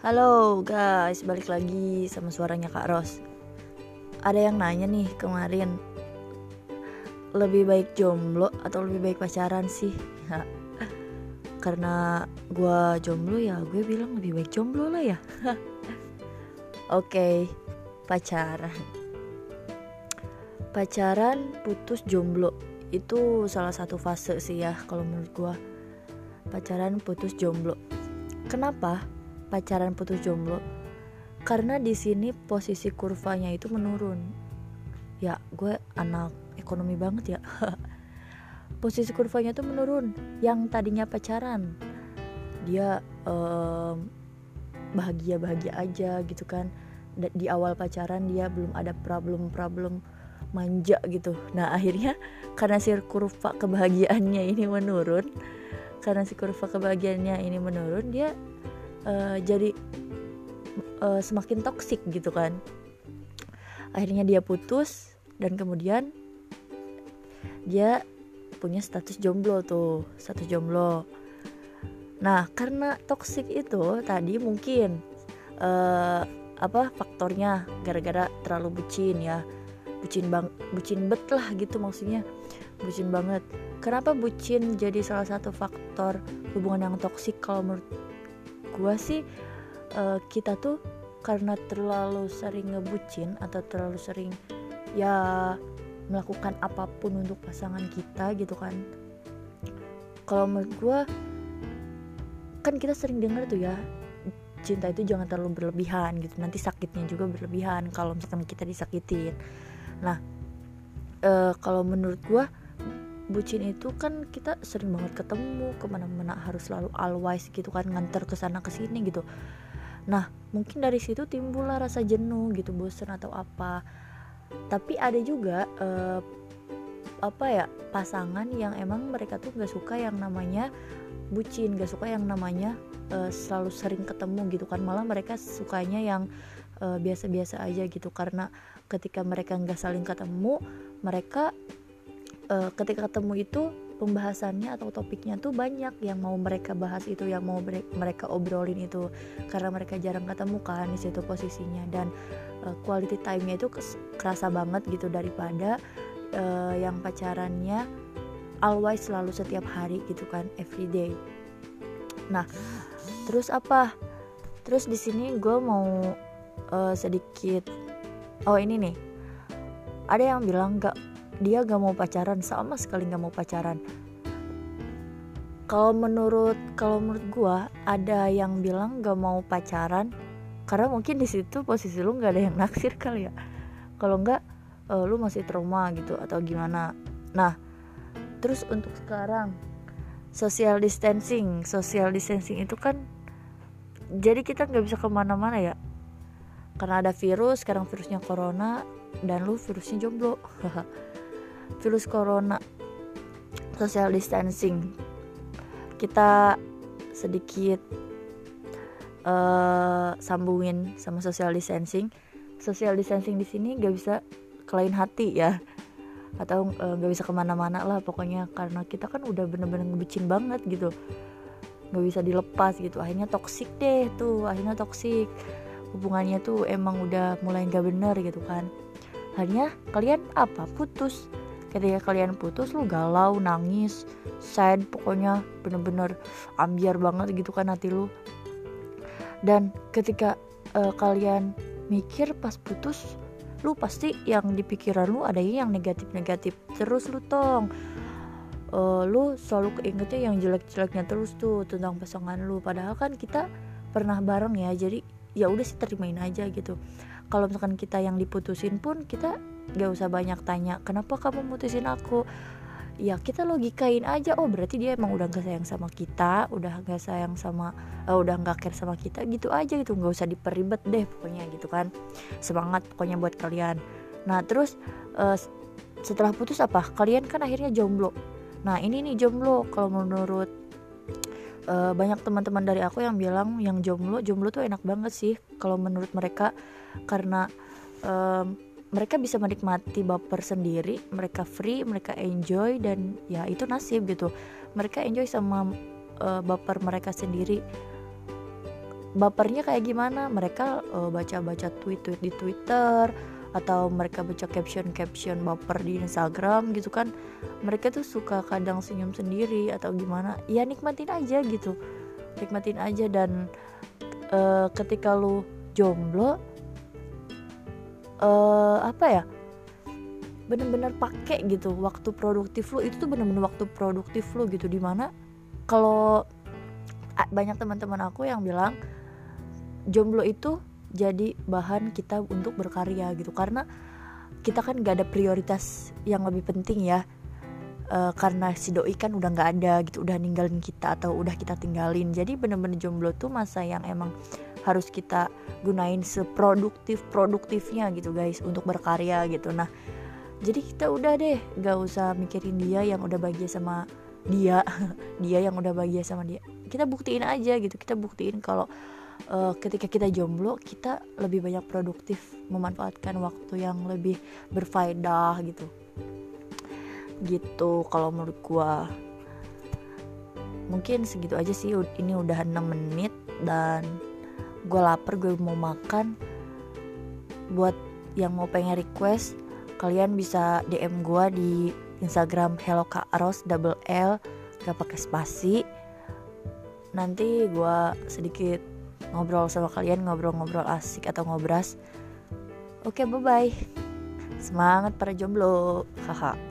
Halo guys, balik lagi sama suaranya Kak Ros. Ada yang nanya nih kemarin, lebih baik jomblo atau lebih baik pacaran sih? Karena gue jomblo ya, gue bilang lebih baik jomblo lah ya. Oke, pacaran. Pacaran putus jomblo itu salah satu fase sih ya kalau menurut gue. Pacaran putus jomblo. Kenapa? Pacaran putus jomblo. Karena di sini posisi kurvanya itu menurun. Ya gue anak ekonomi banget ya. Posisi kurvanya itu menurun. Yang tadinya pacaran dia um, bahagia bahagia aja gitu kan. Di awal pacaran dia belum ada problem-problem manja gitu. Nah akhirnya karena si kurva kebahagiaannya ini menurun karena si kurva kebahagiaannya ini menurun dia uh, jadi uh, semakin toksik gitu kan. Akhirnya dia putus dan kemudian dia punya status jomblo tuh status jomblo. Nah karena toksik itu tadi mungkin uh, apa faktornya gara-gara terlalu bucin ya. Bucin bang bucin bet lah gitu maksudnya. Bucin banget. Kenapa bucin jadi salah satu faktor hubungan yang toksik kalau menurut gue sih uh, kita tuh karena terlalu sering ngebucin atau terlalu sering ya melakukan apa pun untuk pasangan kita gitu kan. Kalau menurut gue kan kita sering dengar tuh ya cinta itu jangan terlalu berlebihan gitu. Nanti sakitnya juga berlebihan kalau misalkan kita disakitin. Nah e, kalau menurut gue bucin itu kan kita sering banget ketemu ke mana-mana harus selalu always gitu kan nganter ke sana ke sini gitu. Nah mungkin dari situ timbullah rasa jenuh gitu bosan atau apa. Tapi ada juga uh, apa ya pasangan yang emang mereka tuh gak suka yang namanya bucin gak suka yang namanya uh, selalu sering ketemu gitu kan. Malah mereka sukanya yang eh, biasa-biasa aja gitu. Karena ketika mereka nggak saling ketemu mereka uh, ketika ketemu itu pembahasannya atau topiknya tuh banyak yang mau mereka bahas itu yang mau mereka obrolin itu karena mereka jarang ketemu kan di situ posisinya. Dan uh, quality time-nya itu kerasa banget gitu daripada uh, yang pacarannya always selalu setiap hari gitu kan everyday nah terus apa? Terus di sini gue mau uh, sedikit oh ini nih. Ada yang bilang gak dia gak mau pacaran sama sekali gak mau pacaran. Kalau menurut kalau menurut gue ada yang bilang gak mau pacaran karena mungkin di situ posisi lu nggak ada yang naksir kali ya. Kalau nggak uh, lu masih trauma gitu atau gimana. Nah terus untuk sekarang social distancing. Social distancing itu kan jadi kita nggak bisa ke mana-mana ya. Karena ada virus sekarang virusnya corona dan lu virusnya jomblo virus corona social distancing. Kita sedikit uh, sambungin sama social distancing. Social distancing di sini gak bisa kelain hati ya. Atau eh, nggak uh, bisa ke mana-mana lah pokoknya. Karena kita kan udah bener-bener ngebucin banget gitu. Nggak bisa dilepas gitu. Akhirnya toksik deh tuh. Akhirnya toksik hubungannya tuh emang udah mulai nggak bener gitu kan. Akhirnya kalian apa? Putus ketika kalian putus lu galau nangis sad pokoknya bener-bener ambiar banget gitu kan hati lu. Dan ketika uh, kalian mikir pas putus lu pasti yang di pikiran lu ada yang negatif-negatif terus lu tong. Uh, lu selalu keingetnya yang jelek-jeleknya terus tuh tentang pasangan lu. Padahal kan kita pernah bareng ya jadi ya udah sih terimain aja gitu. Kalau misalkan kita yang diputusin pun kita gak usah banyak tanya kenapa kamu mutusin aku? Ya kita logikain aja. Oh berarti dia emang udah gak sayang sama kita udah gak sayang sama uh, udah gak care sama kita gitu aja gitu. Nggak usah diperibet deh pokoknya gitu kan. Semangat pokoknya buat kalian. Nah terus uh, setelah putus apa? Kalian kan akhirnya jomblo. Nah ini nih jomblo. Kalau menurut uh, banyak teman-teman dari aku yang bilang yang jomblo jomblo tuh enak banget sih kalau menurut mereka. Karena um, mereka bisa menikmati baper sendiri mereka free mereka enjoy dan ya itu nasib gitu. Mereka enjoy sama uh, baper mereka sendiri. Bapernya kayak gimana? Mereka uh, baca-baca tweet-tweet di Twitter atau mereka baca caption-caption baper di Instagram gitu kan. Mereka tuh suka kadang senyum sendiri atau gimana. Ya nikmatin aja gitu. Nikmatin aja dan uh, ketika lu jomblo uh, apa ya bener-bener pakai gitu waktu produktif lu. Itu tuh bener-bener waktu produktif lu gitu di mana kalau banyak teman-teman aku yang bilang jomblo itu jadi bahan kita untuk berkarya gitu. Karena kita kan gak ada prioritas yang lebih penting ya. Uh, karena si doi kan udah nggak ada gitu udah ninggalin kita atau udah kita tinggalin. Jadi bener-bener jomblo tuh masa yang emang harus kita gunain seproduktif produktifnya gitu guys untuk berkarya gitu. Nah jadi kita udah deh gak usah mikirin dia yang udah bahagia sama dia dia yang udah bahagia sama dia. Kita buktiin aja gitu kita buktiin kalau uh, ketika kita jomblo kita lebih banyak produktif memanfaatkan waktu yang lebih berfaedah gitu. Gitu kalau menurut gua. Mungkin segitu aja sih ini udah 6 menit dan gue lapar gue mau makan. Buat yang mau pengen request kalian bisa DM gue di Instagram hello kak Ros double L gak pakai spasi. Nanti gue sedikit ngobrol sama kalian ngobrol-ngobrol asik atau ngobras. Oke bye bye semangat para jomblo. Haha